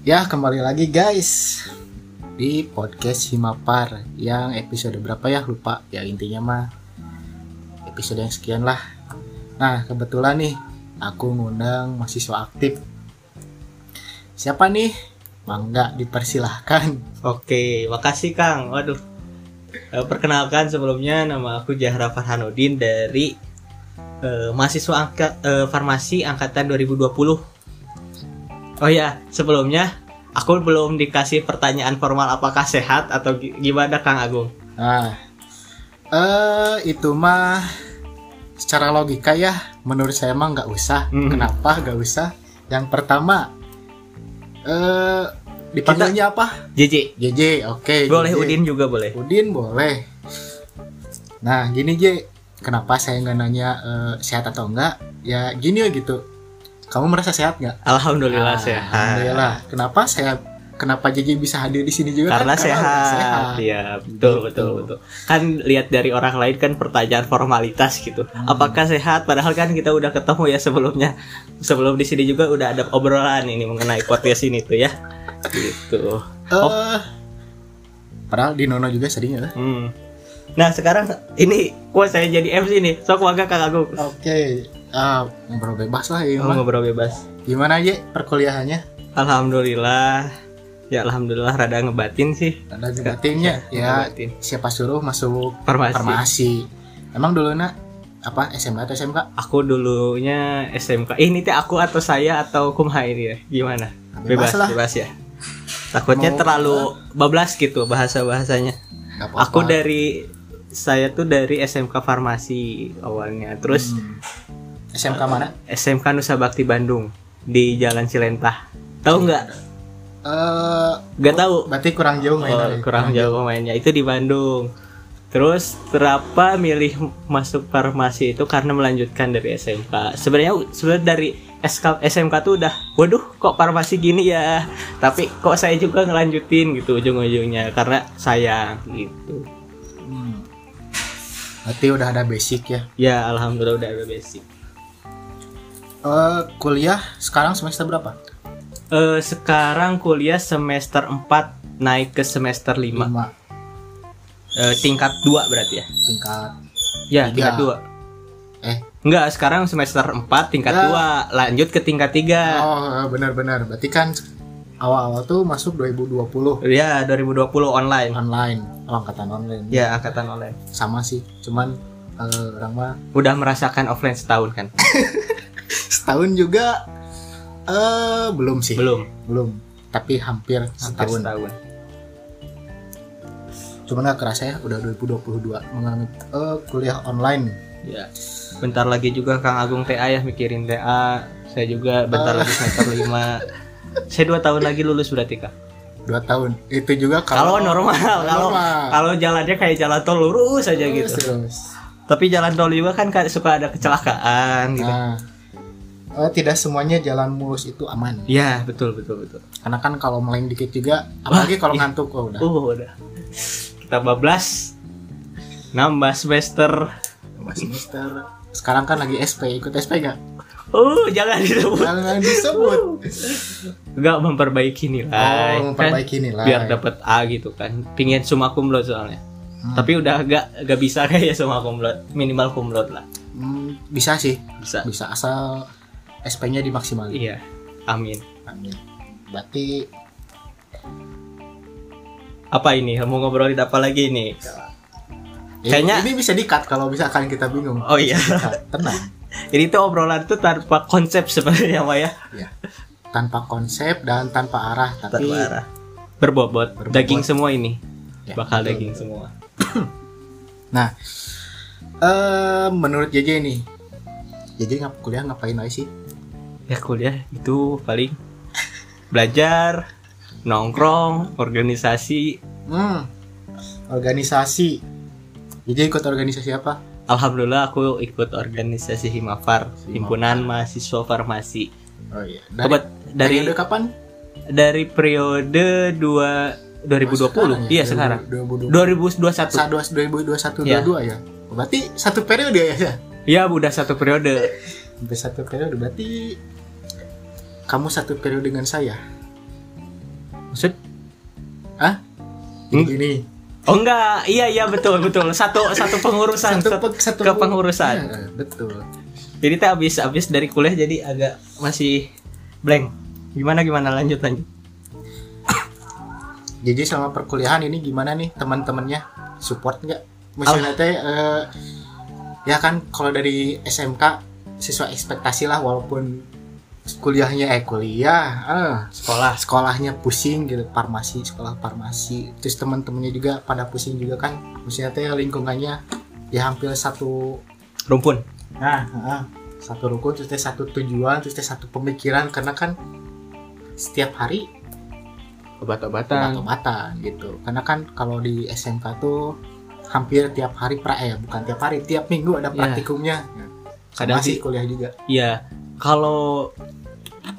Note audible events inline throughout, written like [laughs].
Ya, kembali lagi guys di podcast Himapar yang episode berapa ya lupa ya intinya mah episode yang sekian lah. Nah kebetulan nih aku ngundang mahasiswa aktif. Siapa nih? Mangga dipersilahkan. [laughs] Oke, makasih Kang. Waduh. Eh, Perkenalkan sebelumnya nama aku Jahra Farhanudin dari eh, mahasiswa angka, eh, farmasi angkatan 2020. Oh ya, sebelumnya aku belum dikasih pertanyaan formal apakah sehat atau gi- gimana Kang Agung. Nah, eh itu mah secara logika ya menurut saya mah nggak usah. Hmm. Kenapa nggak usah? Yang pertama eh dipanggilnya apa? JJ. JJ, oke. Boleh JJ. Udin juga boleh. Udin boleh. Nah, gini J, kenapa saya nggak nanya eh, sehat atau enggak? Ya gini ya gitu. Kamu merasa sehat nggak? Alhamdulillah Ah, sehat. Alhamdulillah. Kenapa saya kenapa JJ bisa hadir di sini juga? Karena kan? sehat. udah Iya, betul Gitu. betul betul. Kan lihat dari orang lain kan pertanyaan formalitas gitu. Hmm. Apakah sehat? Padahal kan kita udah ketemu ya sebelumnya. Sebelum di sini juga udah ada obrolan ini mengenai podcast ini tuh ya. Gitu. Eh, Oh. Padahal di Nono juga sering ya. Hmm. Nah, sekarang ini gua saya jadi MC nih. Sok warga Kang Agung. Oke, ah, ngobrol bebas lah ya. Oh, ngobrol bebas. Gimana aja perkuliahannya? Alhamdulillah. Ya alhamdulillah rada ngebatin sih. Ada ngebatinnya ya. Ngebatin. Siapa suruh masuk Farmasi. farmasi? Emang dulu nak apa SMA atau SMK? Aku dulunya SMK. Eh, ini teh aku atau saya atau kumaha ini ya? Gimana? Bebas lah. bebas ya. Takutnya Mau- terlalu bablas gitu bahasa-bahasanya. Nggak apa-apa. Aku dari saya tuh dari SMK Farmasi awalnya. Terus Hmm. SMK mana? SMK Nusa Bakti Bandung di Jalan Cilentah. Tahu nggak? Eh, Nggak tahu. berarti kurang jauh Oh, mainnya. kurang jauh mainnya. Itu di Bandung. Terus kenapa milih masuk farmasi itu karena melanjutkan dari SMK. Sebenarnya sebenarnya dari SK, SMK tuh udah, waduh kok farmasi gini ya. Tapi kok saya juga ngelanjutin gitu ujung-ujungnya karena sayang gitu. Hmm. Berarti udah ada basic ya. Ya alhamdulillah udah ada basic. Eh, kuliah sekarang semester berapa? Eh sekarang kuliah semester 4 naik ke semester 5. Lima. Eh, tingkat 2 berarti ya. Tingkat. Ya, Tiga. tingkat 2. Eh, Enggak, sekarang semester 4 tingkat Ya. 2, lanjut ke tingkat 3. oh benar-benar. Berarti kan awal-awal tuh masuk 2020 Ya, 2020 online. online, oh, angkatan online. Ya, angkatan online. Sama sih, cuman eh, orang mah Udah merasakan offline setahun kan? [laughs] setahun juga eh belum sih. Belum. Belum. Tapi hampir Hampir setahun. setahun. Cuman gak kerasa ya udah 2022 menganut eh, kuliah online. Ya. Bentar lagi juga Kang Agung TA ya mikirin TA. Saya juga bentar Ah. lagi semester 5. Saya dua tahun lagi lulus berarti Kak. Dua tahun. Itu juga Kalau kalau normal, kalau kalau jalannya kayak jalan tol lurus aja gitu. terus. Tapi jalan tol juga kan kan suka ada kecelakaan gitu. Nah, eh, tidak semuanya jalan mulus itu aman. Ya, betul betul betul. Karena kan kalau meleng dikit juga, apalagi kalau iya. ngantuk oh, udah. Uh, udah. Kita bablas. Nambah semester. Tambah semester. Sekarang kan lagi SP, ikut SP gak? Uh, jangan disebut. Jangan disebut. Enggak memperbaiki nilai. Oh, memperbaiki kan? nilai. Biar dapat A gitu kan. Pingin summa cum laude soalnya. Hmm. Tapi udah agak agak bisa [laughs] kayak summa cum laude, minimal cum laude lah. Hmm, bisa sih, Bisa. bisa asal SP-nya dimaksimalin. Iya. Amin. Amin. Berarti Apa ini? Mau ngobrolin apa lagi nih? ya, Kayaknya- ini bisa di-cut kalau misalkan kita bingung. Oh iya. Tenang. [laughs] Ini tuh obrolan tuh tanpa konsep sebenarnya, Pak ya. ya. Tanpa konsep dan tanpa arah, tapi Tanpa arah. Berbobot. Berbobot. Daging semua ini. Ya, Bakal betul, daging betul. semua. [clears throat] Nah, eh menurut JJ nih, JJ ngap kuliah ngapain aja sih? Ya kuliah itu paling belajar, nongkrong, organisasi. Hmm, organisasi. JJ ikut organisasi apa? Alhamdulillah aku ikut organisasi Himafar, Himpunan Mahasiswa Farmasi. Oh iya. Kebat- dari periode kapan? dari periode 2 2020. iya sekarang. 2020. 2021. Saat 2021 Iya. 22 ya. Berarti satu periode ya ya. Ya udah satu periode. Sampai satu periode berarti kamu satu periode dengan saya. Maksud? Hmm. gini Oh enggak, iya iya betul betul. Satu satu pengurusan satu, satu, pe- satu kepengurusan. Iya, betul Jadi teh abis abis dari kuliah jadi agak masih blank. Gimana gimana lanjut lanjut. [coughs] jadi selama perkuliahan ini gimana nih teman-temannya support nggak maksudnya teh eh, ya kan kalau dari SMK sesuai ekspektasi lah walaupun kuliahnya eh kuliah eh, Sekolah. sekolahnya pusing gitu farmasi sekolah farmasi terus teman-temannya juga pada pusing juga kan maksudnya teh lingkungannya ya hampir satu Rumpun. nah ah, satu rukun terus teh satu tujuan terus teh satu pemikiran karena kan setiap hari Obat-obatan. obat-obatan gitu karena kan kalau di SMK tuh hampir tiap hari pra eh bukan tiap hari tiap minggu ada Iya. praktikumnya Kadang masih sih kuliah juga Iya, kalau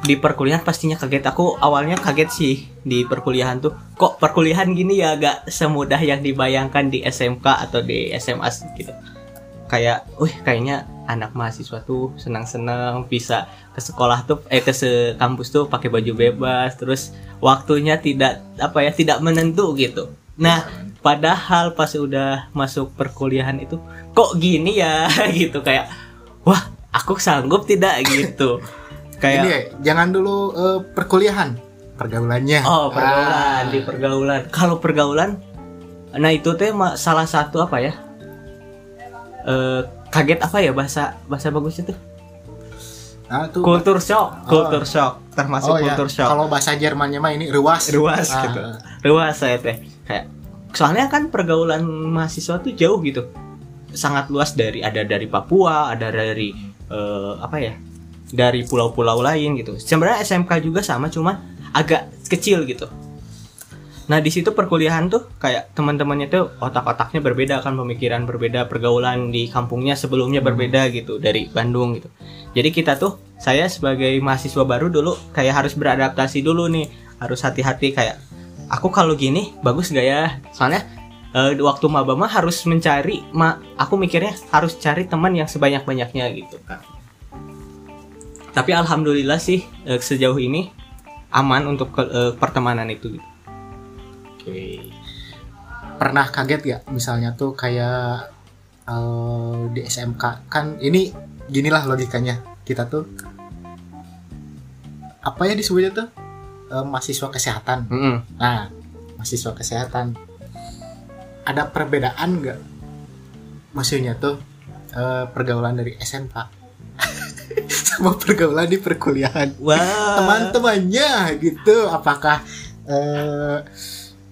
di perkuliahan pastinya kaget. Aku awalnya kaget sih di perkuliahan tuh. Kok perkuliahan gini ya agak semudah yang dibayangkan di SMK atau di SMA gitu. Kayak, wih kayaknya anak mahasiswa tuh senang-senang bisa ke sekolah tuh eh ke kampus tuh pakai baju bebas terus waktunya tidak apa ya tidak menentu gitu. Nah, padahal pas udah masuk perkuliahan itu kok gini ya [laughs] gitu kayak wah aku sanggup tidak gitu kayak ya, jangan dulu eh, perkuliahan. Pergaulannya. Oh pergaulan Ah. di pergaulan. Kalau pergaulan nah itu teh salah satu apa ya? Eh kaget apa ya bahasa bahasa bagus itu nah, tuh kultur shock kultur shock termasuk oh, ya. kultur shock. Kalau bahasa Jermannya mah ini ruas. Ruas Ah, gitu. Ruas saya teh. Kayak soalnya kan pergaulan mahasiswa tuh jauh gitu. Sangat luas dari ada dari Papua ada dari eh, apa ya dari pulau-pulau lain gitu. Sebenarnya SMK juga sama cuman agak kecil gitu. Nah di situ perkuliahan tuh kayak teman-temannya tuh otak-otaknya berbeda kan pemikiran berbeda pergaulan di kampungnya sebelumnya berbeda gitu dari Bandung gitu. Jadi kita tuh saya sebagai mahasiswa baru dulu kayak harus beradaptasi dulu nih harus hati-hati kayak aku kalau gini bagus gak ya? Soalnya eh, waktu maba mah harus mencari ma aku mikirnya harus cari teman yang sebanyak banyaknya gitu kan tapi alhamdulillah sih eh, sejauh ini aman untuk ke- eh, pertemanan itu gitu. Oke. Pernah kaget gak misalnya tuh kayak eh, di SMK kan ini ginilah logikanya kita tuh apa ya disebutnya tuh Eh, mahasiswa kesehatan. Mm-mm. Nah mahasiswa kesehatan ada perbedaan nggak? Maksudnya tuh eh, pergaulan dari SMK sama pergaulan di perkuliahan Wah. teman-temannya gitu apakah eh,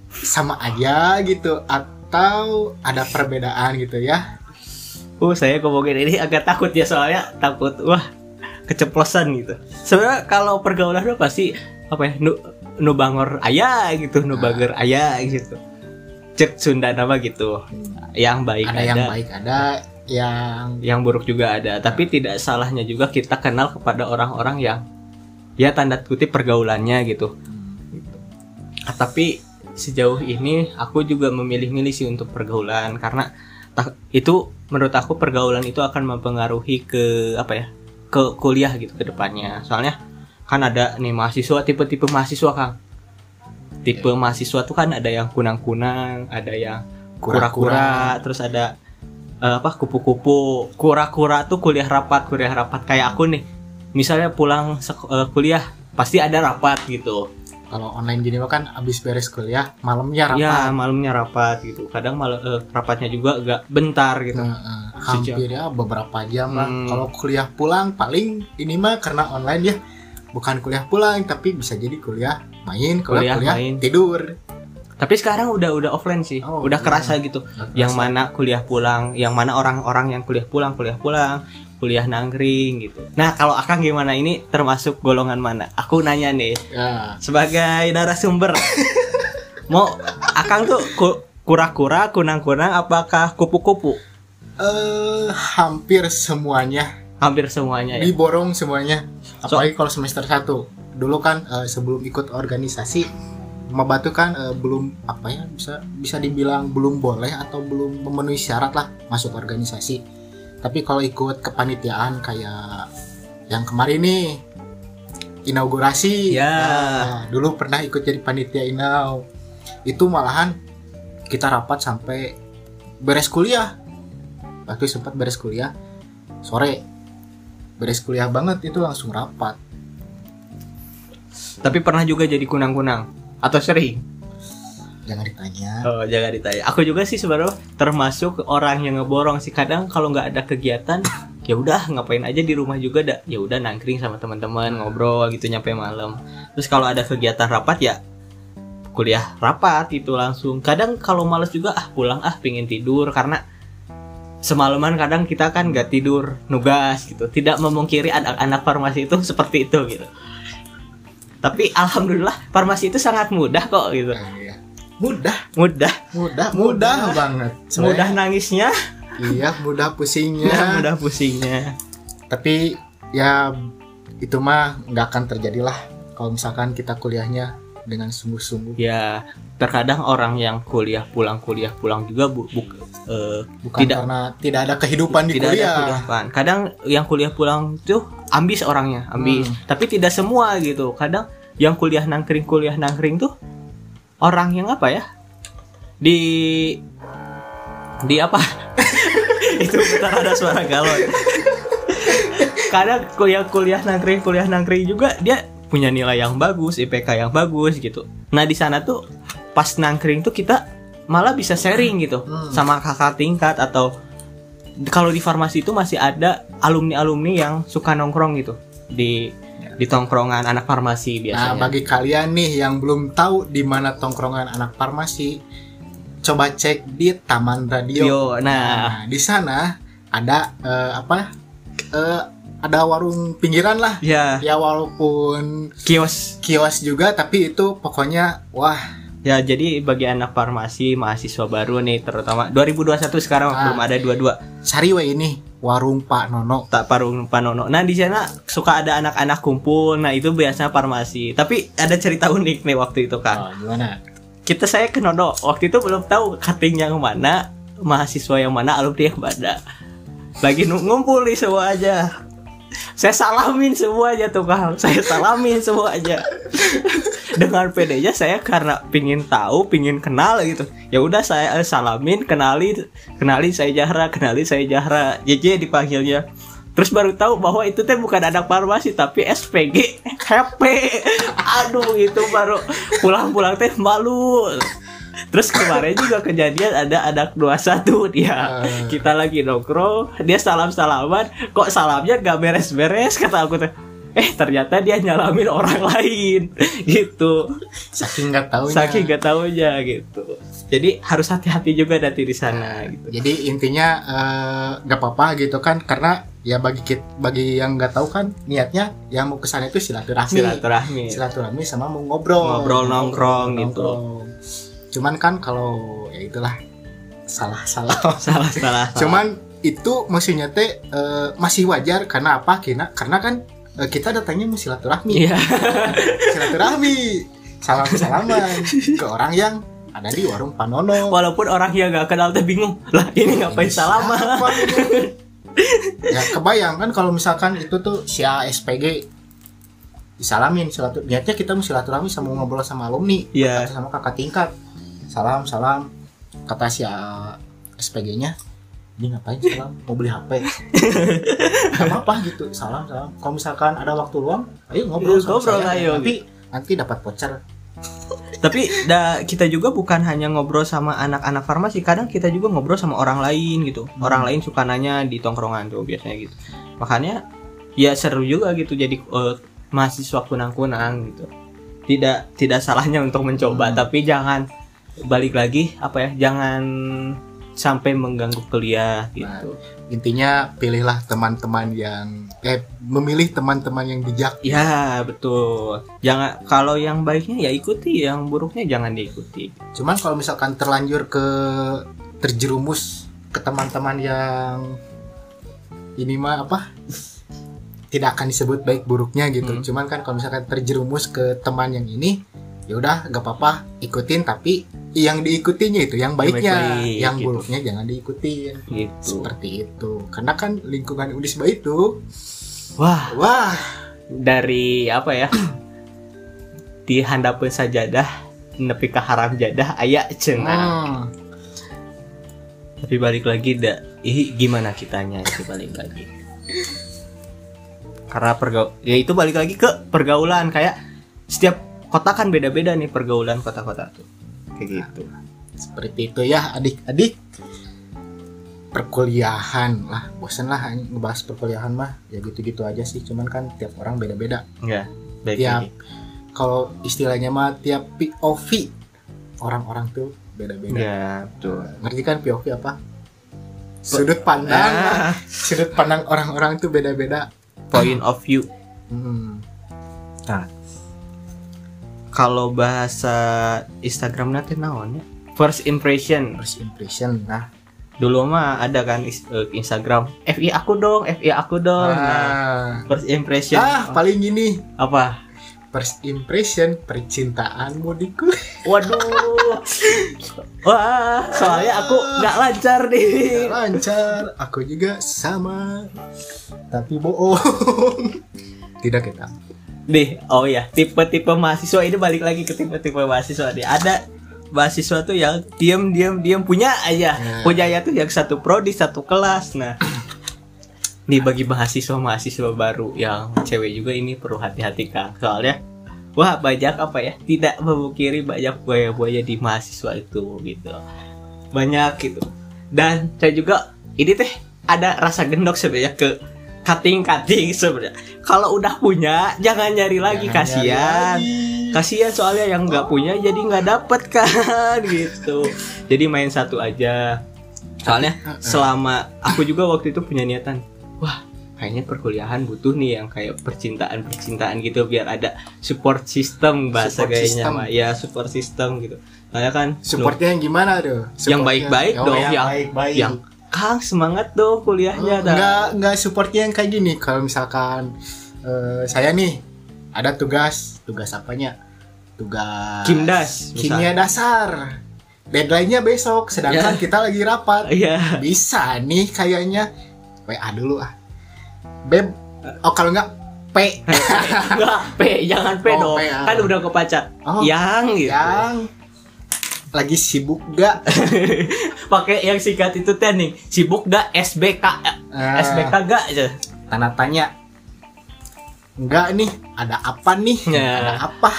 sama aja gitu atau ada perbedaan gitu ya Uh, saya ngomongin ini agak takut ya soalnya takut wah keceplosan gitu. Sebenarnya kalau pergaulan tuh pasti apa ya nu, nu bangor ayah gitu, nu Ah. bager ayah gitu. Cek Sunda nama gitu. Yang baik ada ada, yang baik ada yang yang buruk juga ada. Tapi tidak salahnya juga kita kenal kepada orang-orang yang ya tanda kutip pergaulannya gitu. Ah, tapi sejauh ini aku juga memilih-milih sih untuk pergaulan. Karena itu menurut aku pergaulan itu akan mempengaruhi ke apa ya ke kuliah gitu ke depannya. Soalnya kan ada nih mahasiswa tipe-tipe mahasiswa kang. Tipe mahasiswa tuh kan ada yang kunang-kunang ada yang kura-kura terus ada eh, apa kupu-kupu kura-kura tuh kuliah rapat kuliah rapat kayak aku nih. Misalnya pulang eh, kuliah pasti ada rapat gitu. Kalau online gini kan abis beres kuliah malamnya rapat. Ya malamnya rapat gitu. Kadang mal eh, rapatnya juga agak bentar gitu. Nah, eh, hampir ya beberapa jam lah. Hmm. kalau kuliah pulang paling ini mah karena online ya. Bukan kuliah pulang tapi bisa jadi kuliah main kuliah, Kuliah, kuliah main. tidur tapi sekarang udah udah offline sih. Oh, udah iya. kerasa gitu. Yang mana kuliah pulang yang mana orang-orang yang kuliah pulang kuliah pulang kuliah nangkring gitu. Nah kalau akang gimana? Ini termasuk golongan mana? Aku nanya nih. Ya. Sebagai narasumber. [laughs] Mau akang tuh ku- kura-kura kunang-kunang apakah kupu-kupu? Eh hampir semuanya. Hampir semuanya ya? Diborong semuanya. So- apalagi kalau semester 1 dulu kan eh, sebelum ikut organisasi maba tuh kan eh, belum apa ya bisa bisa dibilang belum boleh atau belum memenuhi syarat lah masuk organisasi tapi kalau ikut kepanitiaan kayak yang kemarin nih inaugurasi. Ya. Nah, dulu pernah ikut jadi panitia inau. Itu malahan kita rapat sampai beres kuliah. Waktu sempat beres kuliah sore. Beres kuliah banget itu langsung rapat. Tapi pernah juga jadi kunang-kunang atau sering? Jangan ditanya. Oh, jangan ditanya. Aku juga sih sebenarnya termasuk orang yang ngeborong sih. Kadang kalau nggak ada kegiatan, [sniffs] ya udah ngapain aja di rumah juga dah. Ya udah nangkring sama teman-teman, ngobrol gitu nyampe malam. Terus kalau ada kegiatan rapat ya kuliah rapat itu langsung. Kadang kalau males juga ah pulang ah pingin tidur karena semalaman kadang kita kan nggak tidur nugas gitu. Tidak memungkiri anak-anak farmasi itu [laughs] seperti itu gitu. Tapi alhamdulillah farmasi itu sangat mudah kok gitu. Nah, iya. Mudah, Mudah, mudah, mudah banget. mudah Sebenarnya, nangisnya. Iya, mudah pusingnya. Ya, [laughs] mudah pusingnya. tapi ya itu mah nggak akan terjadi lah kalau misalkan kita kuliahnya dengan sungguh-sungguh Ya, terkadang orang yang kuliah pulang kuliah pulang juga bu, bu- eh, bukan Tidak. karena tidak ada kehidupan di tidak kuliah ada kehidupan. Kadang yang kuliah pulang tuh ambis orangnya, ambis. Hmm. Tapi tidak semua gitu. Kadang yang kuliah nangkring kuliah nangkring tuh orang yang apa ya? Di di apa? [laughs] Itu bentar ada suara galon. Kadang kuliah-kuliah nangkring kuliah nangkring juga dia punya nilai yang bagus, IPK yang bagus gitu. Nah, di sana tuh pas nangkring tuh kita malah bisa sharing gitu Hmm. sama kakak tingkat atau kalau di farmasi itu masih ada alumni-alumni yang suka nongkrong gitu. Di di tongkrongan anak farmasi nah biasanya. bagi kalian nih yang belum tahu di mana tongkrongan anak farmasi coba cek di Taman Radio. Yo, nah, Nah, di sana ada eh, apa eh, ada warung pinggiran lah. Ya. Ya walaupun kios. kios juga tapi itu pokoknya wah Ya jadi bagi anak farmasi mahasiswa baru nih terutama 2021 sekarang Ah. belum ada 22 sariwe ini warung Pak Nono tak parung panono. Nah di sana suka ada anak-anak kumpul. Nah itu biasanya farmasi. Tapi ada cerita unik nih waktu itu kan. oh, gimana Kita saya ke Nono waktu itu belum tahu cutting yang mana, mahasiswa yang mana, alumni yang mana. Lagi ngumpul nih semua aja. Saya salamin semua aja tuh Kang. Saya salamin semua aja. Dengan pedenya saya karena pingin tahu, pingin kenal gitu. Ya udah saya eh, salamin, kenali, kenali saya Jahra, kenali saya Jahra. JJ dipanggilnya. Terus baru tahu bahwa itu teh bukan anak farmasi tapi SPG HP. Aduh itu baru pulang-pulang teh malu. Terus kemarin juga kejadian ada anak 21 dia Eh. kita lagi nongkrong dia salam salaman kok salamnya gak beres-beres? Kata aku teh eh ternyata dia nyalamin orang lain. [laughs] Gitu. Saking nggak tahu saking gak taunya gitu. Jadi harus hati-hati juga nanti di sana gitu. jadi intinya eh, nggak apa-apa gitu kan karena ya bagi kit bagi yang nggak tahu kan niatnya yang mau ke sana itu silaturahmi. Silaturahmi. Silaturahmi sama mau ngobrol. Ngobrol, nongkrong gitu. Cuman kan kalau ya itulah salah [laughs] salah. Salah salah cuman itu maksudnya teh eh, masih wajar karena apa? Karena karena kan eh, kita datangnya mau silaturahmi. Iya. [laughs] Silaturahmi. Salam salaman [laughs] ke orang yang ada di warung Panono walaupun orang yang gak kenal teh bingung lah ini ngapain salaman? ya kebayang kan kalau misalkan itu tuh si ASPG disalamin silatur niatnya kita mau silaturahmi sama ngobrol sama alumni atau sama kakak tingkat salam salam kata si SPG-nya ini ngapain salam mau beli HP [laughs] Gak apa-apa gitu salam salam kalau misalkan ada waktu luang ayo ngobrol sama ngobrol, saya. ayo. tapi nanti dapat voucher Tapi da, kita juga bukan hanya ngobrol sama anak-anak farmasi, kadang kita juga ngobrol sama orang lain gitu. Orang lain suka nanya di tongkrongan tuh biasanya gitu. Makanya ya seru juga gitu jadi eh, mahasiswa kunang-kunang gitu. Tidak tidak salahnya untuk mencoba, Hmm. tapi jangan balik lagi apa ya, jangan sampai mengganggu kuliah gitu. intinya pilihlah teman-teman yang eh memilih teman-teman yang bijak Ya, betul. Jangan kalau yang baiknya ya ikuti, yang buruknya jangan diikuti. Cuman kalau misalkan terlanjur ke terjerumus ke teman-teman yang ini mah apa? Tidak akan disebut baik buruknya gitu. Hmm. Cuman kan kalau misalkan terjerumus ke teman yang ini, ya udah gak apa-apa ikutin tapi yang diikutinya itu yang baiknya, baik-baik, yang gitu. buruknya jangan diikutin. Gitu. Seperti itu. Karena kan lingkungan Unisba itu Wah, wah dari apa ya di handapun sajadah nepi ke haram jadah ayak cenah Hmm. tapi balik lagi dah ih gimana kitanya itu balik lagi karena pergaul ya itu balik lagi ke pergaulan kayak setiap kota kan beda-beda nih pergaulan kota-kota tuh kayak gitu Seperti itu ya adik-adik. Perkuliahan lah, bosen lah ngebahas perkuliahan mah. Ya gitu-gitu aja sih, cuman kan tiap orang beda-beda. enggak baik Tiap kalau istilahnya mah tiap POV orang-orang tuh beda-beda. ya betul Ngerti kan POV apa? Sudut pandang, Ah, [laughs] sudut pandang orang-orang tuh beda-beda. point of view Hmm. Kalau bahasa Instagram nanti naon ya first impression First impression, nah. dulu mah ada kan eh, Instagram FI aku dong FI aku dong nah, Ah, first impression ah paling gini. apa First impression percintaanmu di [laughs] kuliah. waduh wah soalnya aku nggak lancar nih Nggak lancar, aku juga sama. Tapi bohong. [laughs] Tidak kita. Nih oh ya tipe-tipe mahasiswa ini balik lagi ke tipe-tipe mahasiswa nih. Ada mahasiswa tuh yang diam diam diam punya aja. Ya. punya ya tuh yang satu prodi satu kelas. Nah nih bagi mahasiswa mahasiswa baru yang cewek juga ini perlu hati-hati kang soalnya wah banyak apa ya tidak memungkiri banyak buaya-buaya di mahasiswa itu gitu. Banyak gitu. Dan saya juga ini teh ada rasa gendok sebenarnya ke cutting-cutting sebenarnya kalau udah punya jangan nyari lagi Jangan kasihan nyari lagi. kasihan soalnya yang nggak punya jadi nggak dapet [laughs] kan gitu jadi main satu aja soalnya selama aku juga waktu itu punya niatan wah kayaknya perkuliahan butuh nih yang kayak percintaan percintaan gitu biar ada support system bahasa Support kayaknya system. ya support system gitu soalnya kan Supportnya yang gimana tuh? Yang baik-baik Oh, dong, yang, yang- baik-baik. yang Kang semangat dong kuliahnya Oh, dah. enggak enggak supportnya yang kayak gini. Kalau misalkan eh, saya nih ada tugas, tugas apanya? Tugas Kimdas, kimia dasar. Deadline-nya besok, sedangkan Ya. kita lagi rapat. Iya. Bisa nih kayaknya WA dulu ah. Beb, oh kalau enggak P Enggak, P, jangan P Oh, dong. P, ah. Kan udah kepacar. Oh, yang gitu. yang lagi sibuk gak? [laughs] Pakai yang singkat itu teh nih. Sibuk dah SBK. eh, Ah. SBK gak aja. tanda tanya enggak nih ada apa nih Ya. ada apa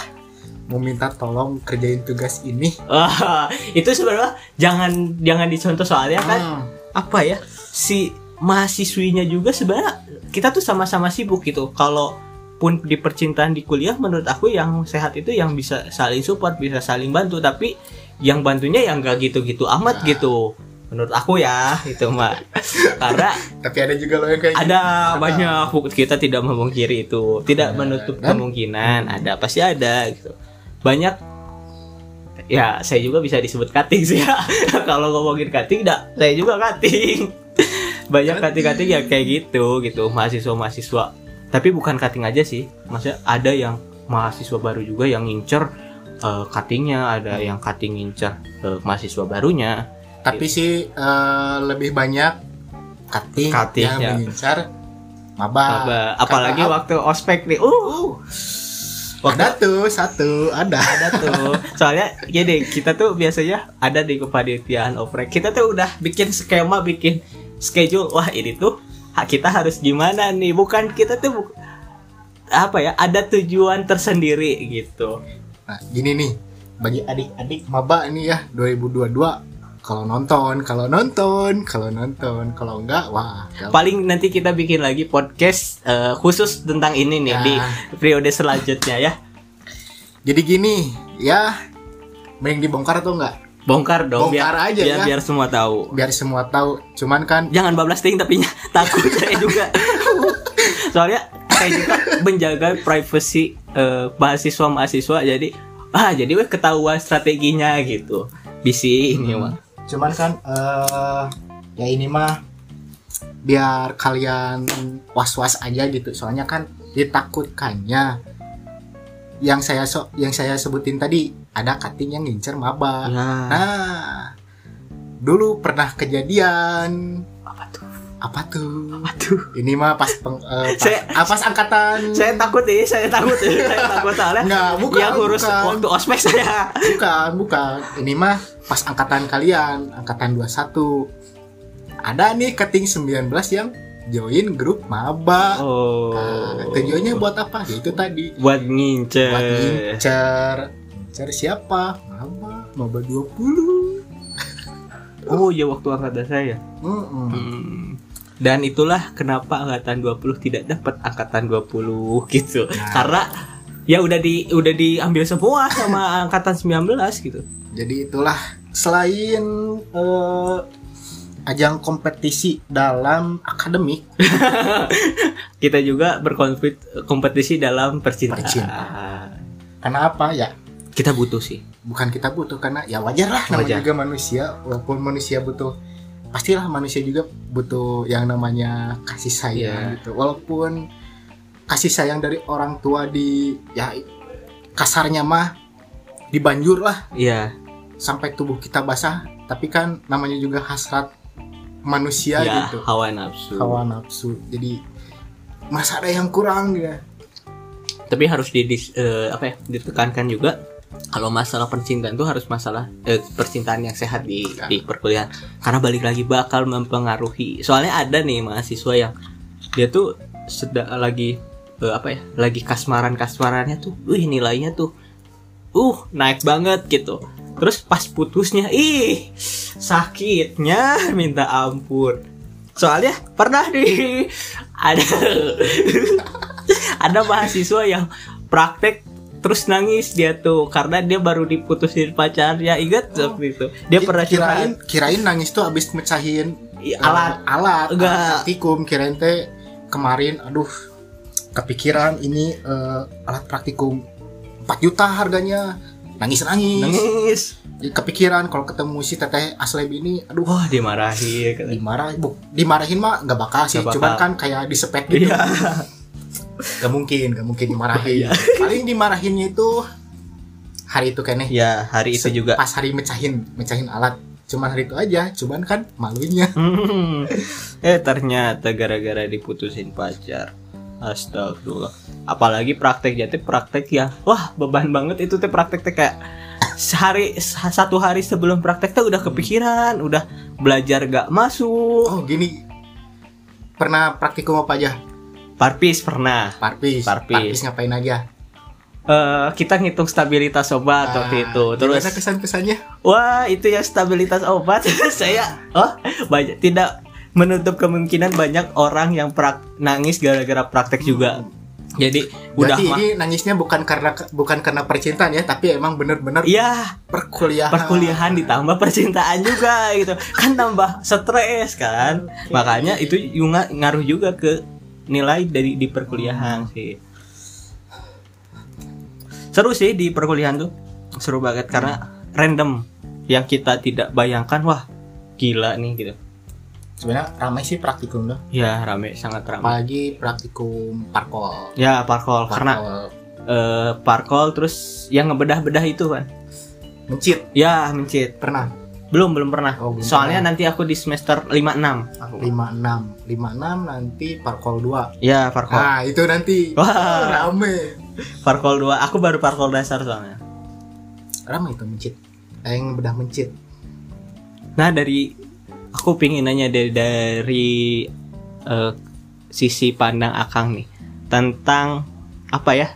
mau minta tolong kerjain tugas ini Wah, itu sebenarnya jangan jangan dicontoh soalnya kan Hmm. apa ya? Si mahasiswinya juga sebenarnya kita tuh sama-sama sibuk gitu. Kalau pun di percintaan di kuliah menurut aku yang sehat itu yang bisa saling support, bisa saling bantu, tapi yang bantunya yang gak gitu-gitu amat Nah. gitu. Menurut aku ya, [laughs] itu mah. Karena tapi ada juga loh yang kayak gitu. ada banyak kita tidak memungkiri itu, tidak Nah, menutup dan- kemungkinan ada, pasti ada gitu. Banyak ya saya juga bisa disebut cutting sih [laughs] ya. Kalau ngomongin cutting enggak, saya juga cutting. [laughs] Banyak cutting-cutting ya kayak gitu gitu, mahasiswa-mahasiswa. Tapi bukan cutting aja sih. Maksudnya ada yang mahasiswa baru juga yang ngincer eh, cuttingnya, ada yang cutting ngincer eh, mahasiswa barunya. tapi sih eh, lebih banyak cutting, Cutting, yang ya. mengincar maba, Apa- apalagi Karena waktu ospek nih. Uh, ada tuh satu ada. Ada tuh. Soalnya gini kita tuh biasanya ada di kepanitiaan oprek. Kita tuh udah bikin skema bikin schedule. Wah ini tuh kita harus gimana nih? Bukan kita tuh bu- apa ya ada tujuan tersendiri gitu nah gini nih bagi adik-adik maba ini ya 2022 kalau nonton kalau nonton kalau nonton kalau enggak wah gak- paling nanti kita bikin lagi podcast eh, khusus tentang ini nih Ya. di periode selanjutnya ya jadi gini ya mending dibongkar atau enggak bongkar dong Bongkar biar aja biar, ya. biar semua tahu biar semua tahu cuman kan jangan bablas ting tapi [laughs] takut saya juga [laughs] soalnya saya juga menjaga privasi eh, mahasiswa mahasiswa jadi ah jadi weh ketahuan strateginya gitu. Bisi ini Hmm. mah cuman kan eh ya ini mah biar kalian was-was aja gitu. Soalnya kan ditakutkannya. Yang saya so yang saya sebutin tadi ada cutting yang ngincer maba. Ya. Nah dulu pernah kejadian. Apa tuh apa tuh Aduh. ini mah pas peng, eh, pas, Saya- ah, pas angkatan Saya takut nih, saya takut. saya takut soalnya. Nggak, bukan, yang ngurus bukan. waktu ospek saya. bukan bukan ini mah pas angkatan kalian angkatan 21 ada nih keting 19 yang join grup maba Oh. Nah, tujuannya buat apa ya itu tadi buat ngincer. buat ngincer cari siapa maba maba 20 Oh ya waktu angkatan saya. Mm-mm. Hmm. Dan itulah kenapa angkatan 20 tidak dapat angkatan 20 gitu. Nah. Karena ya udah di udah diambil semua sama [laughs] angkatan 19 gitu. jadi itulah selain eh, ajang kompetisi dalam akademik [laughs] Kita juga berkonflik kompetisi dalam percintaan. Percintaan. karena apa ya Kita butuh sih. bukan kita butuh karena ya wajar lah namanya Wajar. juga manusia walaupun manusia butuh pastilah manusia juga butuh yang namanya kasih sayang Iya. gitu walaupun kasih sayang dari orang tua di ya kasarnya mah dibanjur lah Iya. sampai tubuh kita basah tapi kan namanya juga hasrat manusia ya, gitu hawa nafsu. hawa nafsu jadi masa ada yang kurang ya Tapi harus di apa ya, ditekankan juga kalau masalah percintaan itu harus masalah eh, percintaan yang sehat di Ya. di perkuliahan. Karena balik lagi bakal mempengaruhi. Soalnya ada nih mahasiswa yang dia tuh sedang lagi eh, apa ya? Lagi kasmaran-kasmarannya tuh. Wih, nilainya tuh uh naik banget gitu. Terus pas putusnya ih sakitnya [laughs] minta ampun. Soalnya pernah nih [laughs] ada [laughs] ada mahasiswa yang praktek terus nangis dia tuh karena dia baru diputusin pacarnya ingat waktu itu. Dia pernah kirain curhat kirain nangis tuh abis mecahin Iya, alat alat. Enggak. praktikum. Kirain teh kemarin aduh kepikiran ini eh, alat praktikum. 4 juta harganya. Nangis nangis, nangis. Kepikiran kalau ketemu si teteh asleb ini aduh. Wah dimarahin. Dimarahin. Bu dimarahin mah nggak bakal sih. Cuman bakal. kan kayak disepet gitu iya [laughs] Gak mungkin, gak mungkin dimarahin. Iya. Paling dimarahinnya itu hari itu kayaknya. ya hari itu juga Pas hari mecahin, mecahin alat. Cuman hari itu aja, cuman kan malunya. [laughs] Hmm. eh ternyata gara-gara diputusin pacar Astagfirullah apalagi praktek jadi praktek ya wah beban banget itu teh praktek teh kayak sehari satu hari sebelum praktek teh udah kepikiran udah belajar gak masuk Oh gini, pernah praktikum apa aja? Parpis pernah Parpis. Parpis. ngapain aja? Eh, kita ngitung stabilitas obat waktu itu terus kesan-kesannya? wah itu ya stabilitas obat [laughs] saya oh banyak tidak menutup kemungkinan banyak orang yang prak nangis gara-gara praktek juga jadi udah Berarti mah ini nangisnya bukan karena bukan karena percintaan ya, tapi emang bener-bener iya perkuliahan. perkuliahan ditambah percintaan juga gitu kan tambah stres kan makanya itu juga ngaruh juga ke nilai dari di perkuliahan sih. Seru sih di perkuliahan tuh. Seru banget karena random yang kita tidak bayangkan wah gila nih gitu. Sebenarnya ramai sih praktikum tuh. ya rame sangat rame Apalagi praktikum parkol. ya parkol karena Parkol. eh, parkol terus yang ngebedah-bedah itu kan mencit. Ya mencit. Pernah belum belum pernah Oh, belum soalnya pernah. nanti aku di semester 56 aku 56 56 nanti parkol 2 Ya, parkol. nah itu nanti Wah. Oh, rame Parkol 2. Aku baru parkol dasar soalnya. rame itu mencit Eh, yang bedah mencit Nah, dari aku pingin nanya dari dari eh, sisi pandang Akang nih tentang apa ya?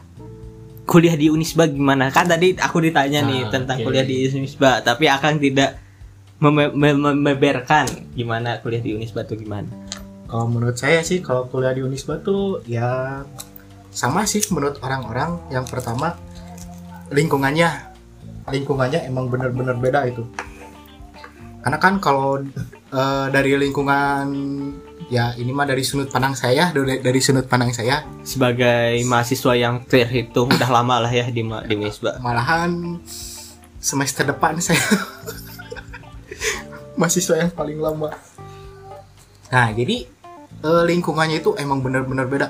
Kuliah di Unisba gimana? Kan tadi aku ditanya nih Ah, tentang oke. kuliah di Unisba, tapi Akang tidak meme- mem- memeberkan gimana kuliah di Unisba tuh gimana. kalau menurut saya sih kalau kuliah di Unisba tuh ya sama sih menurut orang-orang. Yang pertama lingkungannya. Lingkungannya emang bener-bener beda itu. Karena kan kalau eh, dari lingkungan ya ini mah dari sudut pandang saya dari, dari sudut pandang saya. Sebagai mahasiswa yang terhitung udah lama lah ya di di Unisba. malahan semester depan saya [laughs] mahasiswa yang paling lama. Nah jadi eh, lingkungannya itu emang bener-bener beda.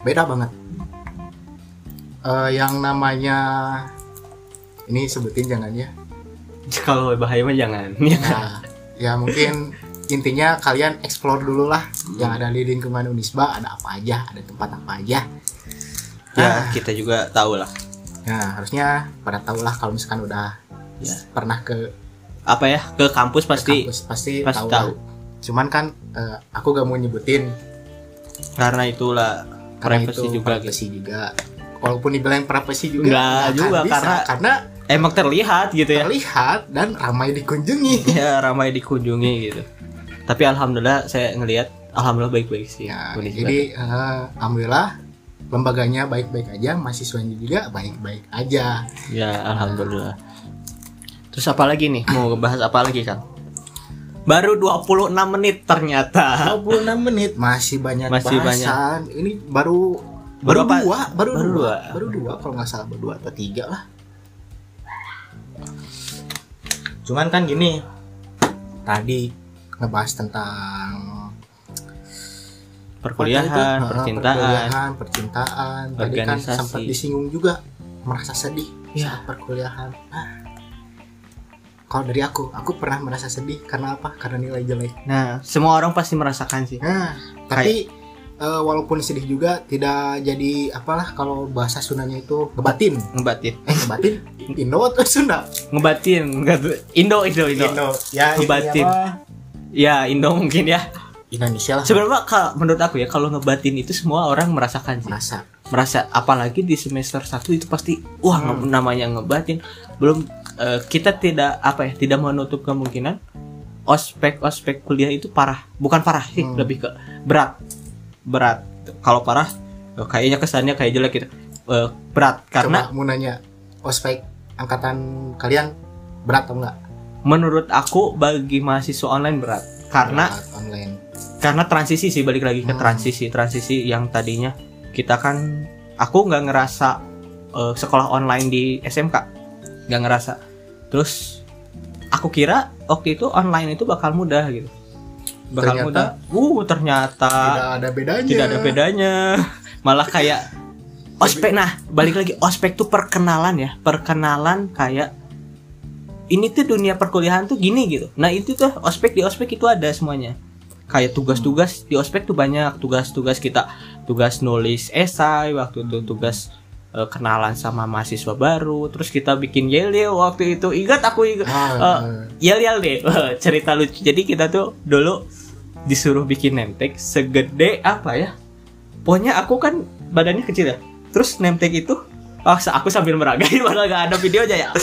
Beda banget. Eh, yang namanya ini sebutin jangan ya. [laughs] Kalau bahaya mah jangan. nah, ya mungkin intinya kalian explore dulu lah. Yang ada di lingkungan Unisba ada apa aja ada tempat apa aja. Ya Ah. kita juga tahu lah. Nah harusnya pada tahu lah kalau misalkan udah Ya. pernah ke apa ya ke kampus pasti kampus pasti, pasti tahu, tahu. cuman kan eh, aku gak mau nyebutin. Karena itulah karena privacy itu juga gitu. privacy juga. Walaupun dibilang privacy juga Nggak juga, bisa, karena- karena emang terlihat gitu ya. terlihat dan ramai dikunjungi. [laughs] Ya ramai dikunjungi gitu. Tapi alhamdulillah saya ngelihat alhamdulillah baik-baik sih. Ya jadi eh, alhamdulillah lembaganya baik-baik aja mahasiswanya juga baik-baik aja. Ya alhamdulillah terus apa lagi nih mau ngebahas apa lagi kang baru 26 menit ternyata 26 menit masih banyak Masih bahasan ini baru Baru dua baru, Baru dua. dua. baru dua kalau nggak salah baru dua atau tiga lah cuman kan gini tadi ngebahas tentang perkuliahan itu? Percintaan perkuliahan, percintaan. Tadi kan sempat disinggung juga merasa sedih Ya. saat perkuliahan. Ah. Kalau dari aku, aku pernah merasa sedih karena apa? Karena nilai jelek. nah semua orang pasti merasakan sih Nah, tapi eh, walaupun sedih juga tidak jadi apalah kalau bahasa Sundanya itu ngebatin. ngebatin Eh, ngebatin Indo atau Sunda? ngebatin nggak- Indo Indo Indo Ya, Ngebatin. ya Indo mungkin ya Indonesia lah sebenarnya kalau menurut aku ya kalau ngebatin itu semua orang merasakan sih merasa. merasa apalagi di semester 1 itu pasti wah Hmm. namanya ngebatin belum eh, kita tidak apa ya tidak menutup kemungkinan ospek ospek kuliah itu parah. Bukan parah sih Hmm. lebih ke berat. Berat. Kalau parah eh, kayaknya kesannya kayak jelek gitu. Eh, berat. Karena Coba mau nanya, ospek angkatan kalian berat atau enggak? menurut aku bagi mahasiswa online berat. Karena Berat online. karena transisi sih balik lagi ke Hmm. transisi. Transisi yang tadinya kita kan aku nggak ngerasa eh, sekolah online di SMK nggak ngerasa terus aku kira waktu itu online itu bakal mudah gitu. Bakal Ternyata- mudah. Uh ternyata tidak ada bedanya. tidak ada bedanya. [laughs] Malah kayak ospek. Nah balik lagi ospek tuh perkenalan ya. Perkenalan kayak ini tuh dunia perkuliahan tuh gini gitu. Nah itu tuh ospek di ospek itu ada semuanya. Kayak tugas-tugas di ospek tuh banyak. Tugas-tugas kita tugas nulis esai waktu itu tugas eh, kenalan sama mahasiswa baru terus kita bikin yel yel waktu itu. Ingat aku ingat Ah, Eh, yel yel deh [laughs] cerita lucu. Jadi kita tuh dulu disuruh bikin nemtek segede apa ya? Pokoknya aku kan badannya kecil ya. Terus nemtek itu oh aku sambil meragai [laughs] malah gak ada videonya ya. [laughs]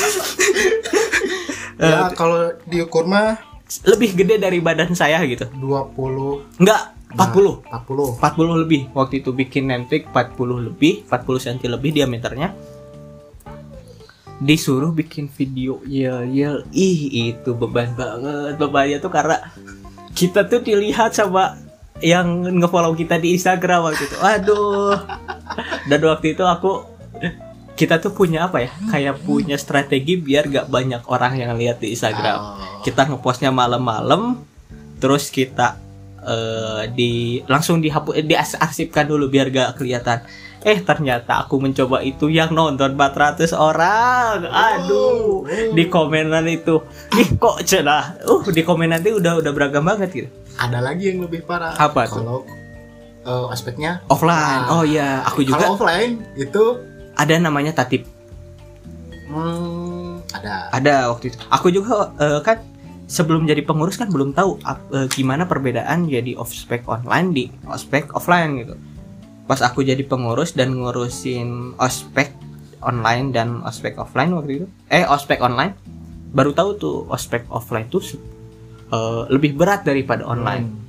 Ya kalau diukur mah lebih gede dari badan saya gitu. 20 enggak 40 40 40 lebih. Waktu itu bikin nemtek 40 lebih 40 cm lebih diameternya. Disuruh bikin video yel yel. Ih itu beban banget. Bebannya tuh karena kita tuh dilihat sama yang ngefollow kita di Instagram waktu itu. Aduh. Dan waktu itu aku kita tuh punya apa ya? Kayak punya strategi biar gak banyak orang yang lihat di Instagram. Oh. kita ngepostnya malam-malam terus kita eh, di langsung dihapus diarsipkan dulu biar gak kelihatan. Eh ternyata aku mencoba itu yang nonton 400 orang. Aduh di komenan itu. Ih kok cenah uh di komenan itu udah udah beragam banget gitu. Ada lagi yang lebih parah. Apa kalau eh, aspeknya? Offline. Nah, oh iya. Aku juga kalau offline itu? Ada namanya tatip. Hmm, ada. Ada waktu itu. Aku juga eh, kan sebelum jadi pengurus kan belum tahu eh, gimana perbedaan jadi ospek online di ospek offline gitu. Pas aku jadi pengurus dan ngurusin ospek online dan ospek offline waktu itu eh ospek online baru tahu tuh ospek offline tuh eh, lebih berat daripada online. Hmm.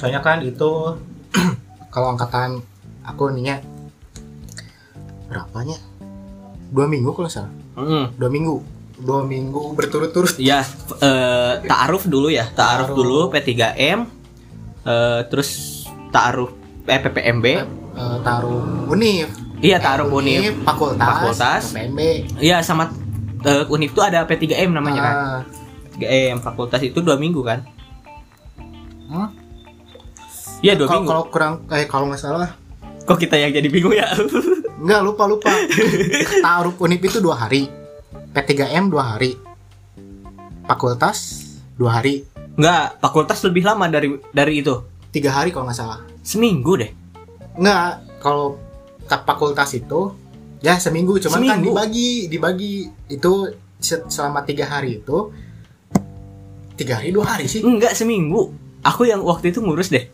soalnya kan itu [clears throat] kalau angkatan aku ininya berapanya? Dua minggu kalau salah. Mm. dua minggu dua minggu berturut-turut. Ya, eh, ta'aruf dulu ya, ta'aruf Ta'aruf. dulu P3M, eh, terus ta'aruf eh, PPMB, eh, taruh univ iya ta'aruf univ, fakultas, Fakultas. PMB iya sama eh, univ itu ada P3M namanya kan, Ah, 3M fakultas itu dua minggu kan, hmm? iya dua kalau minggu, kalau kurang eh kalau nggak salah. Kok kita yang jadi bingung ya, nggak lupa lupa. [laughs] Taruh univ itu dua hari P3M dua hari fakultas dua hari Enggak, fakultas lebih lama dari dari itu. tiga hari kalau nggak salah Seminggu deh. nggak kalau fakultas itu ya seminggu cuman kan Seminggu? dibagi dibagi itu se- selama tiga hari itu tiga hari dua hari sih Enggak seminggu. Aku yang waktu itu ngurus deh.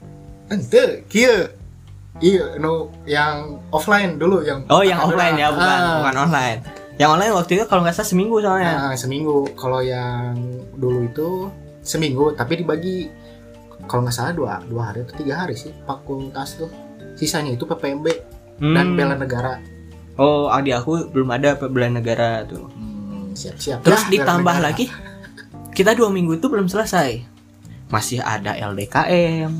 ente kia iya no yang offline dulu yang Oh, yang offline ya, bukan Ah. bukan online. Yang online waktu itu kalau nggak salah seminggu soalnya. Nah, seminggu kalau yang dulu itu seminggu tapi dibagi kalau nggak salah dua dua hari atau tiga hari sih fakultas tuh sisanya itu PPMB dan Hmm. bela negara Oh, adik aku belum ada bela negara tuh. Hmm, siap-siap Terus Ya, ditambah negara. lagi, kita dua minggu itu belum selesai. Masih ada LDKM,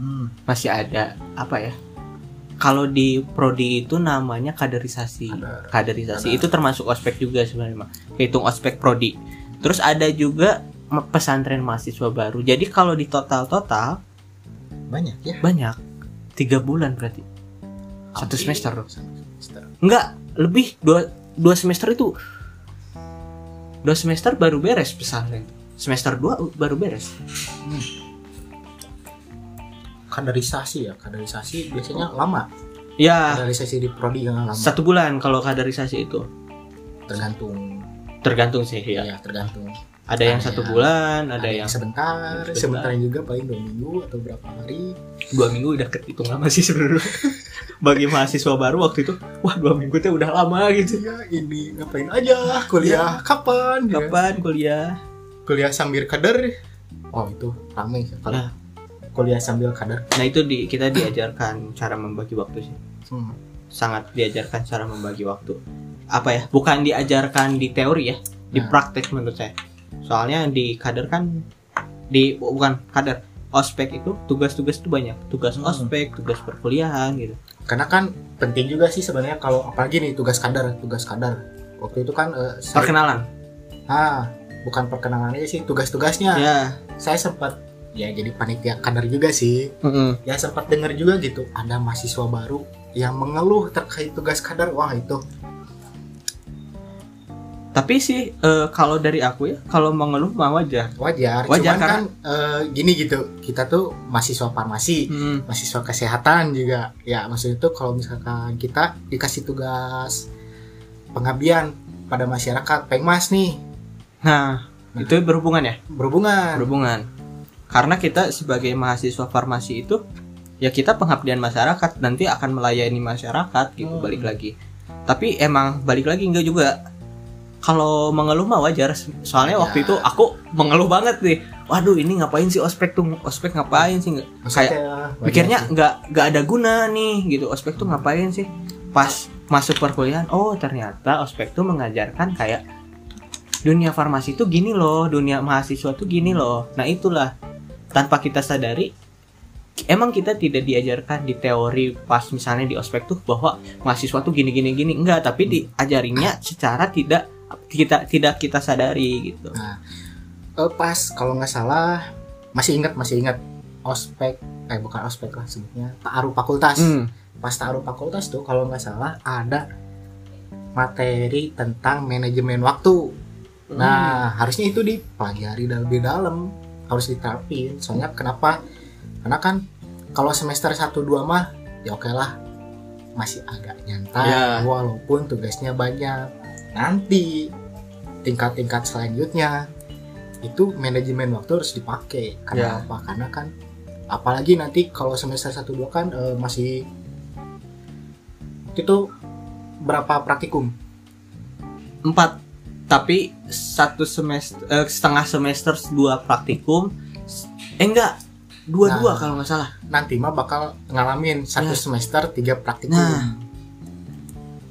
Hmm, masih ada apa ya? Kalau di prodi itu namanya kaderisasi. Kader. Kaderisasi Kader. itu termasuk ospek juga sebenarnya, hitung ospek prodi. Terus ada juga pesantren mahasiswa baru. Jadi kalau di total-total banyak ya banyak tiga bulan berarti. Satu Hampir semester. Enggak, lebih dua dua semester itu dua semester baru beres pesantren. Semester dua baru beres. Kaderisasi ya kaderisasi biasanya lama Ya, kaderisasi di prodi yang lama satu bulan kalau kaderisasi itu. tergantung Tergantung sih ya. ya tergantung Ada yang satu bulan, ada, ada yang yang sebentar sebentar. sebentar juga paling dua minggu atau berapa hari dua minggu udah kehitung lama sih sebenarnya. [laughs] Bagi mahasiswa baru waktu itu, wah dua minggu tuh udah lama gitu. ya ini ngapain aja kuliah kapan ya? Kapan kuliah? kuliah sambil kader oh itu ramai sih kalau Nah. Kuliah sambil kader Nah itu di kita diajarkan cara membagi waktu sih. hmm. Sangat diajarkan cara membagi waktu. Apa ya? Bukan diajarkan di teori ya, di Nah. praktek menurut saya. Soalnya di kader kan di bukan kader ospek itu tugas-tugas itu banyak tugas Hmm. ospek tugas perkuliahan gitu karena kan penting juga sih sebenarnya kalau apalagi nih tugas kadar tugas kadar waktu itu kan eh, saya- perkenalan ah bukan perkenalan aja sih tugas-tugasnya ya saya sempat ya jadi panitia kadar juga sih. Ya sempat dengar juga gitu ada mahasiswa baru yang mengeluh terkait tugas kadar. Wah itu. Tapi sih eh, kalau dari aku ya kalau mengeluh mah wajar. Wajar, Wajar, cuman karena- kan eh, gini gitu kita tuh mahasiswa farmasi Hmm. mahasiswa kesehatan juga. Ya maksudnya itu kalau misalkan kita dikasih tugas pengabdian pada masyarakat pengmas nih. Nah. itu berhubungan ya? Berhubungan. Berhubungan karena kita sebagai mahasiswa farmasi itu ya kita pengabdian masyarakat nanti akan melayani masyarakat gitu Hmm. balik lagi. Tapi emang balik lagi enggak juga. Kalau mengeluh mah wajar. Soalnya Wajar. waktu itu aku mengeluh banget nih. Waduh ini ngapain sih ospek tuh? Ospek ngapain sih? Kayak Maksudnya, wajar mikirnya sih. nggak nggak ada guna nih gitu. Ospek tuh ngapain sih? Pas masuk perkuliahan oh ternyata ospek tuh mengajarkan kayak dunia farmasi tuh gini loh dunia mahasiswa tuh gini loh. Nah itulah tanpa kita sadari emang kita tidak diajarkan di teori pas misalnya di ospek tuh bahwa mahasiswa tuh gini gini gini. Enggak tapi diajarinya secara tidak kita tidak kita sadari gitu. Eh, pas kalau nggak salah masih ingat masih ingat ospek eh bukan ospek lah sebutnya taaruf fakultas. Hmm. pas taruh fakultas tuh kalau nggak salah ada materi tentang manajemen waktu. Nah harusnya itu dipelajari lebih dalam harus diterapin. Soalnya kenapa? Karena kan kalau semester 1 2 mah ya oke lah masih agak nyantai Ya. walaupun tugasnya banyak. Nanti tingkat-tingkat selanjutnya itu manajemen waktu harus dipakai. Karena Ya. apa? Karena kan apalagi nanti kalau semester 1 2 kan eh, masih itu berapa praktikum? empat tapi satu semester eh, setengah semester dua praktikum eh enggak dua dua Nah. kalau nggak salah Nanti mah bakal ngalamin satu Ya. semester tiga praktikum. nah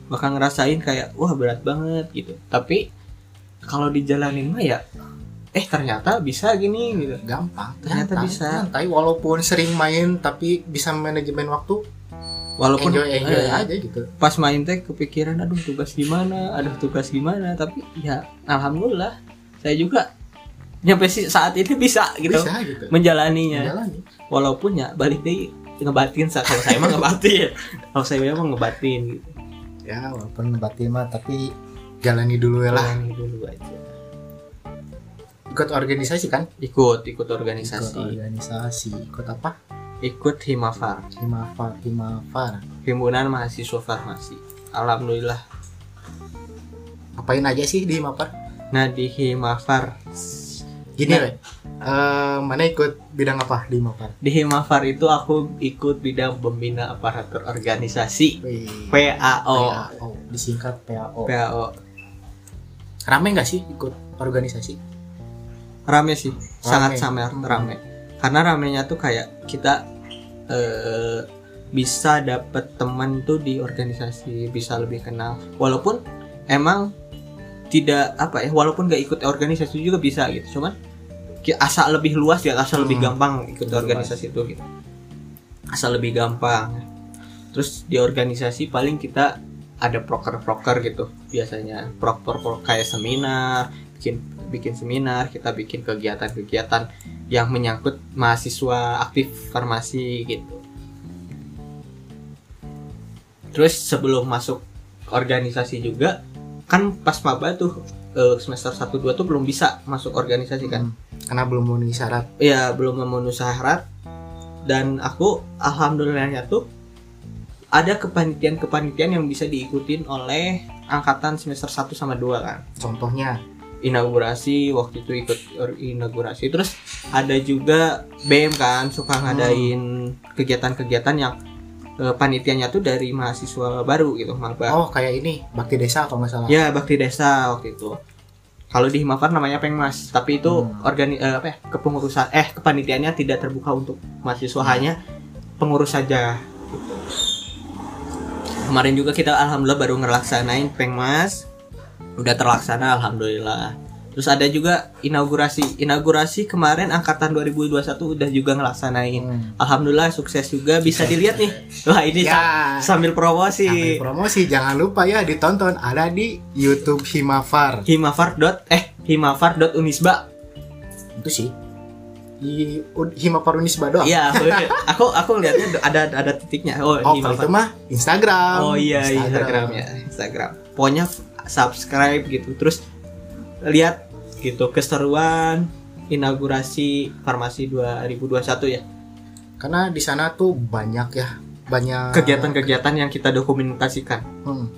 bakal ngerasain kayak wah berat banget gitu tapi kalau dijalanin mah ya eh ternyata bisa gini gitu Gampang. Ternyata nyantai, bisa. Nyantai walaupun sering main tapi bisa manajemen waktu. Walaupun enjoy enjoy eh, aja gitu. pas main teh kepikiran aduh tugas gimana? Aduh tugas gimana? Tapi ya alhamdulillah saya juga nyampe si saat ini bisa gitu Bisa gitu. menjalaninya. Menjalani. walaupun ya balik deh ngebatin kalau saya mah ngebatin. [laughs] Kalau saya memang ngebatin gitu. Ya walaupun batin mah tapi jalani dulu ya lah. Jalani dulu aja. Ikut organisasi kan? Ikut ikut ikut organisasi organisasi. Ikut apa ikut himafar himafar himafar himpunan mahasiswa farmasi. Alhamdulillah. Apain aja sih di himafar? Nah di himafar. Gini Nah. Eh, mana ikut bidang apa di himafar? Di himafar itu aku ikut bidang pembina aparatur organisasi. PAO PAO disingkat PAO PAO rame nggak sih ikut organisasi? Rame sih. Sangat sangat Hmm. rame karena ramenya tuh kayak kita eh, bisa dapet teman tuh di organisasi bisa lebih kenal. Walaupun emang tidak apa ya walaupun nggak ikut organisasi juga bisa gitu. Cuman ki- asal lebih luas ya asal lebih Hmm. gampang ikut Lebih organisasi itu gitu. Asal lebih gampang. Terus di organisasi paling kita ada proker-proker gitu. Biasanya proker kayak seminar bikin bikin seminar kita bikin kegiatan-kegiatan yang menyangkut mahasiswa aktif farmasi gitu. Terus sebelum masuk organisasi juga kan pas maba tuh eh, semester 1 2 tuh belum bisa masuk organisasi kan? Hmm, karena belum memenuhi syarat. Ya belum memenuhi syarat. Dan aku alhamdulillahnya tuh ada kepanitiaan-kepanitiaan yang bisa diikutin oleh angkatan semester 1 sama 2 kan? Contohnya inaugurasi waktu itu ikut inaugurasi terus ada juga BM kan suka ngadain kegiatan-kegiatan yang eh, panitianya tuh dari mahasiswa baru gitu maba oh kayak ini bakti desa kalau nggak salah ya bakti desa waktu itu kalau di Himafar namanya Pengmas tapi itu Hmm. organi eh, apa ya kepengurusan eh kepanitiaannya tidak terbuka untuk mahasiswa Hmm. hanya pengurus saja gitu. kemarin juga kita alhamdulillah baru ngelaksanain Pengmas udah terlaksana alhamdulillah. Terus ada juga inaugurasi. Inaugurasi kemarin angkatan 2021 udah juga ngelaksanain. Hmm. alhamdulillah sukses juga. Bisa dilihat nih. Wah ini ya. sa- sambil promosi. Sambil promosi. Jangan lupa ya ditonton. Ada di YouTube Himafar. Himafar dot eh himafar dot unisba. Itu sih. Di Himafar Unisba doang. Iya, aku, aku lihatnya ada ada titiknya. Oh, oh kalau itu mah Instagram. Oh iya, Instagram ya, Instagram. Pokoknya subscribe gitu. Terus lihat gitu keseruan inaugurasi farmasi 2021 ya. karena di sana tuh banyak ya banyak Kegiatan-kegiatan yang kita dokumentasikan. Hmm.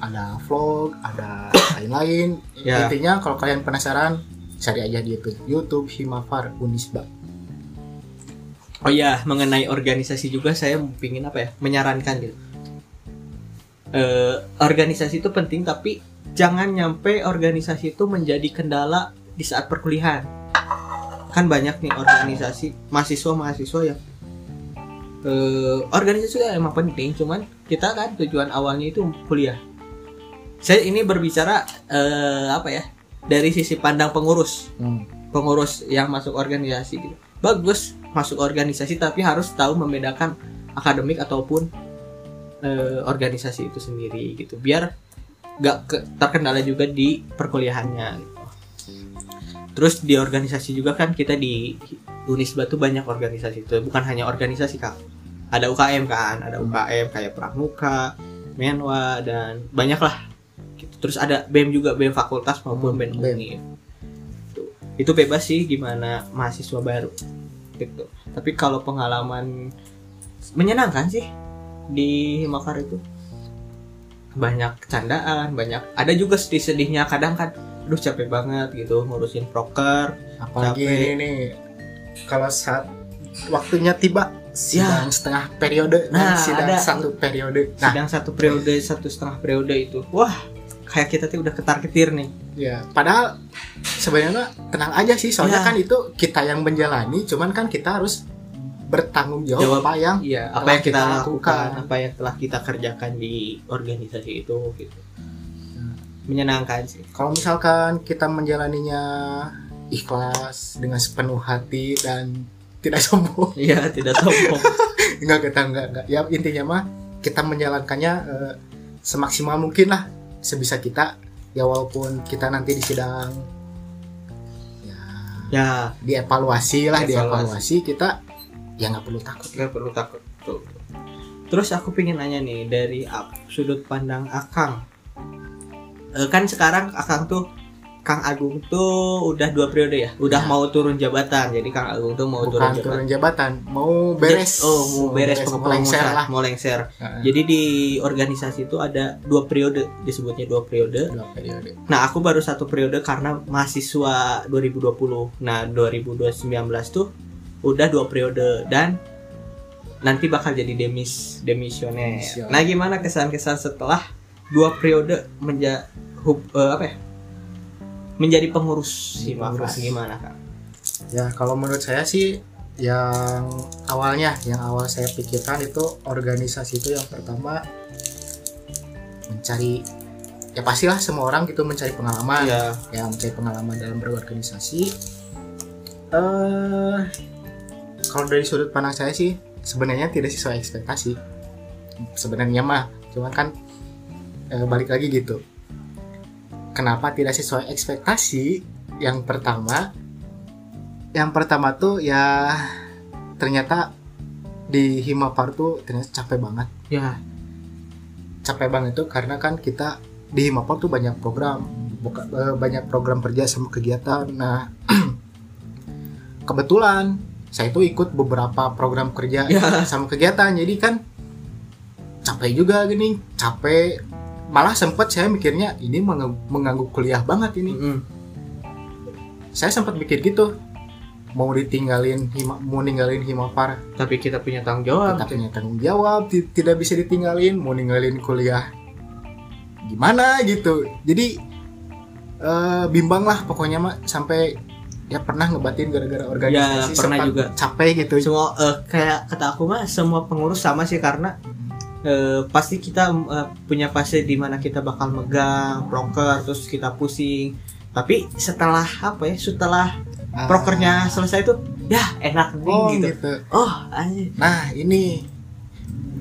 ada vlog ada [coughs] lain-lain Ya. intinya kalau kalian penasaran cari aja di YouTube YouTube Himafar Unisba Oh iya, mengenai organisasi juga saya pingin apa ya? Menyarankan gitu. Eh, organisasi itu penting tapi jangan nyampe organisasi itu menjadi kendala di saat perkuliahan. Kan banyak nih organisasi mahasiswa-mahasiswa yang eh, organisasi itu emang penting, cuman kita kan tujuan awalnya itu kuliah. Saya ini berbicara eh, apa ya? Dari sisi pandang pengurus hmm. pengurus yang masuk organisasi gitu. Bagus masuk organisasi tapi harus tahu membedakan akademik ataupun eh, organisasi itu sendiri gitu. Biar nggak ke- terkendala juga di perkuliahannya gitu. Terus di organisasi juga kan kita di Unisba tuh banyak organisasi itu bukan hanya organisasi kak. Ada UKM kan, ada UKM kayak Pramuka, Menwa dan banyak lah. Gitu. Terus ada BEM juga BEM fakultas maupun BEM BEM. UNI Gitu. itu bebas sih gimana mahasiswa baru gitu tapi kalau pengalaman menyenangkan sih di Himafar itu banyak candaan banyak ada juga sedih-sedihnya kadang kan aduh capek banget gitu ngurusin proker apalagi Capek. ini kalau saat waktunya tiba sidang setengah periode Ya. Nah, nah, sidang ada. satu periode nah sedang satu periode satu setengah periode itu wah kayak kita tuh udah ketar ketir nih ya padahal sebenarnya tenang aja sih soalnya Ya. kan itu kita yang menjalani cuman kan kita harus bertanggung jawab, Jawab. apa yang iya apa yang kita, kita lakukan. lakukan. apa yang telah kita kerjakan di organisasi itu gitu. Menyenangkan sih. Kalau misalkan kita menjalaninya ikhlas dengan sepenuh hati dan tidak [laughs] sombong. Iya tidak sombong. [laughs] Enggak kita enggak enggak. Ya intinya mah kita menjalankannya eh, semaksimal mungkin lah. Sebisa kita. Ya walaupun kita nanti di sidang ya ya. dievaluasi lah Evaluasi. dievaluasi kita ya nggak perlu takut nggak perlu takut tuh terus aku pengen nanya nih dari sudut pandang akang Eh, kan sekarang akang tuh Kang Agung tuh udah dua periode ya, udah Ya. mau turun jabatan. Jadi Kang Agung tuh mau turun bukan jabatan. turun jabatan mau beres Oh, mau beres, mau pengusaha, lengser lah mau lengser. Heeh. Jadi di organisasi itu ada dua periode, disebutnya dua periode. dua periode Nah, aku baru satu periode karena mahasiswa 2020. Nah, 2019 tuh udah dua periode dan nanti bakal jadi demis demisioner. Demisioner. Nah, gimana kesan-kesan setelah dua periode menja hub- eh, apa ya? Menjadi pengurus Menjadi pengurus. gimana, Kak? ya kalau menurut saya sih yang awalnya yang awal saya pikirkan itu organisasi itu yang pertama mencari ya pastilah semua orang gitu mencari pengalaman Iya. ya mencari pengalaman dalam berorganisasi eh kalau dari sudut pandang saya sih sebenarnya tidak sesuai ekspektasi. Sebenarnya mah cuman kan eh, balik lagi gitu. Kenapa tidak sesuai ekspektasi? Yang pertama yang pertama tuh ya ternyata di Himapar tuh ternyata capek banget. Ya, capek banget tuh karena kan kita di Himapar tuh banyak program buka- eh, banyak program kerja sama kegiatan. Nah [clears throat] kebetulan saya tuh ikut beberapa program kerja Ya. sama kegiatan jadi kan capek juga gini capek malah sempet saya mikirnya ini mengganggu, kuliah banget ini mm-mm. saya sempat mikir gitu mau ditinggalin hima, mau ninggalin Himapar tapi kita punya tanggung jawab. kita punya tanggung jawab ti- tidak bisa ditinggalin mau ninggalin kuliah gimana gitu jadi eh, bimbang lah pokoknya mah sampai ya pernah ngebatin gara-gara organisasi Ya, pernah juga. capek gitu. Semua eh, kayak kata aku mah semua pengurus sama sih karena eh, pasti kita eh, punya fase di mana kita bakal megang proker terus kita pusing. Tapi setelah apa ya setelah Ah, prokernya selesai itu ya enak nih oh gitu. gitu. Oh anjir. Nah ini.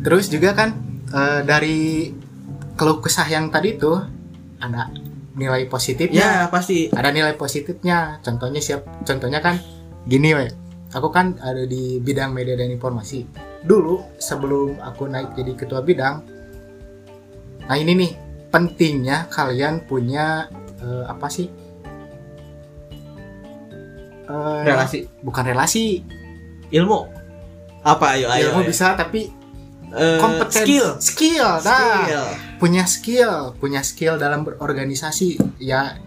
Terus juga kan eh, dari keluh kesah yang tadi tuh ada nilai positifnya. Ya pasti. Ada nilai positifnya. Contohnya siap contohnya kan gini we aku kan ada di bidang media dan informasi. Dulu sebelum aku naik jadi ketua bidang nah ini nih pentingnya kalian punya eh, apa sih? Eh, relasi. bukan relasi. Ilmu. Apa? Ayo ayo, ilmu ayo. bisa tapi Eh, kompeten skill. Skill nah. Skill. Punya skill punya skill dalam berorganisasi. Ya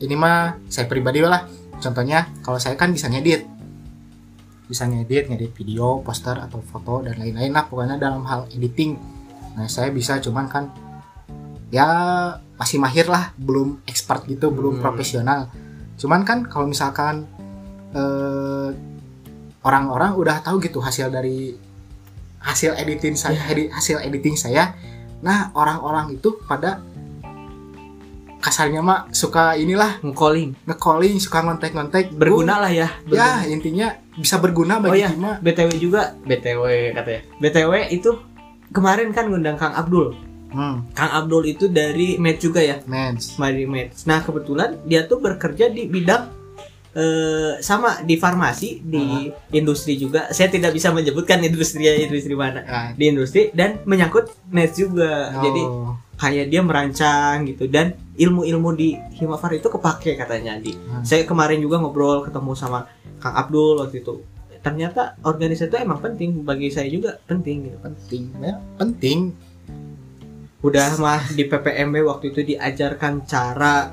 ini mah saya pribadi lah. Contohnya kalau saya kan bisa ngedit. Bisa ngedit ngedit video poster atau foto dan lain-lain lah. Pokoknya dalam hal editing. Nah saya bisa cuman kan ya masih mahir lah. Belum expert gitu belum Hmm. profesional. Cuman kan kalau misalkan eh, orang-orang udah tahu gitu hasil dari hasil editing saya edit- hasil editing saya nah orang-orang itu pada kasarnya mah suka inilah calling nge-calling suka ngontek-ngontek. Berguna lah ya Bu, ya intinya bisa berguna Oh bagi iya. Hima BTW juga. BTW katanya. BTW itu kemarin kan ngundang Kang Abdul. Hmm, Kang Abdul itu dari Med juga ya? Mens dari Med nah kebetulan dia tuh bekerja di bidang eh, sama di farmasi di industri juga. Saya tidak bisa menyebutkan industri industri mana. Nah, di industri dan menyangkut Med juga. Oh, jadi kayak dia merancang gitu. Dan ilmu-ilmu di Himafar itu kepake katanya. Di Hmm. saya kemarin juga ngobrol ketemu sama Kang Abdul waktu itu. Ternyata organisasi itu emang penting. Bagi saya juga penting gitu. Penting ya. Penting. Udah mah di PPMB waktu itu diajarkan cara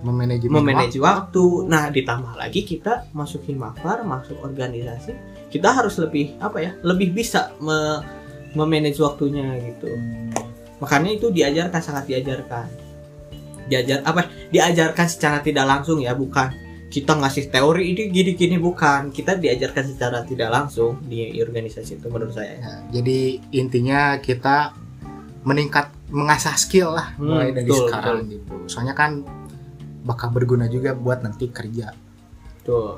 memanajemen memanage waktu. Nah ditambah lagi kita masuk Himafar masuk organisasi kita harus lebih apa ya lebih bisa me memanage waktunya gitu. Makanya itu diajarkan sangat diajarkan. Diajar apa diajarkan secara tidak langsung ya bukan. Kita ngasih teori ini gini gini bukan. Kita diajarkan secara tidak langsung di organisasi itu menurut saya. Ya, jadi intinya kita meningkat mengasah skill lah Hmm, mulai dari betul, sekarang gitu. Soalnya kan bakal berguna juga buat nanti kerja. Tuh.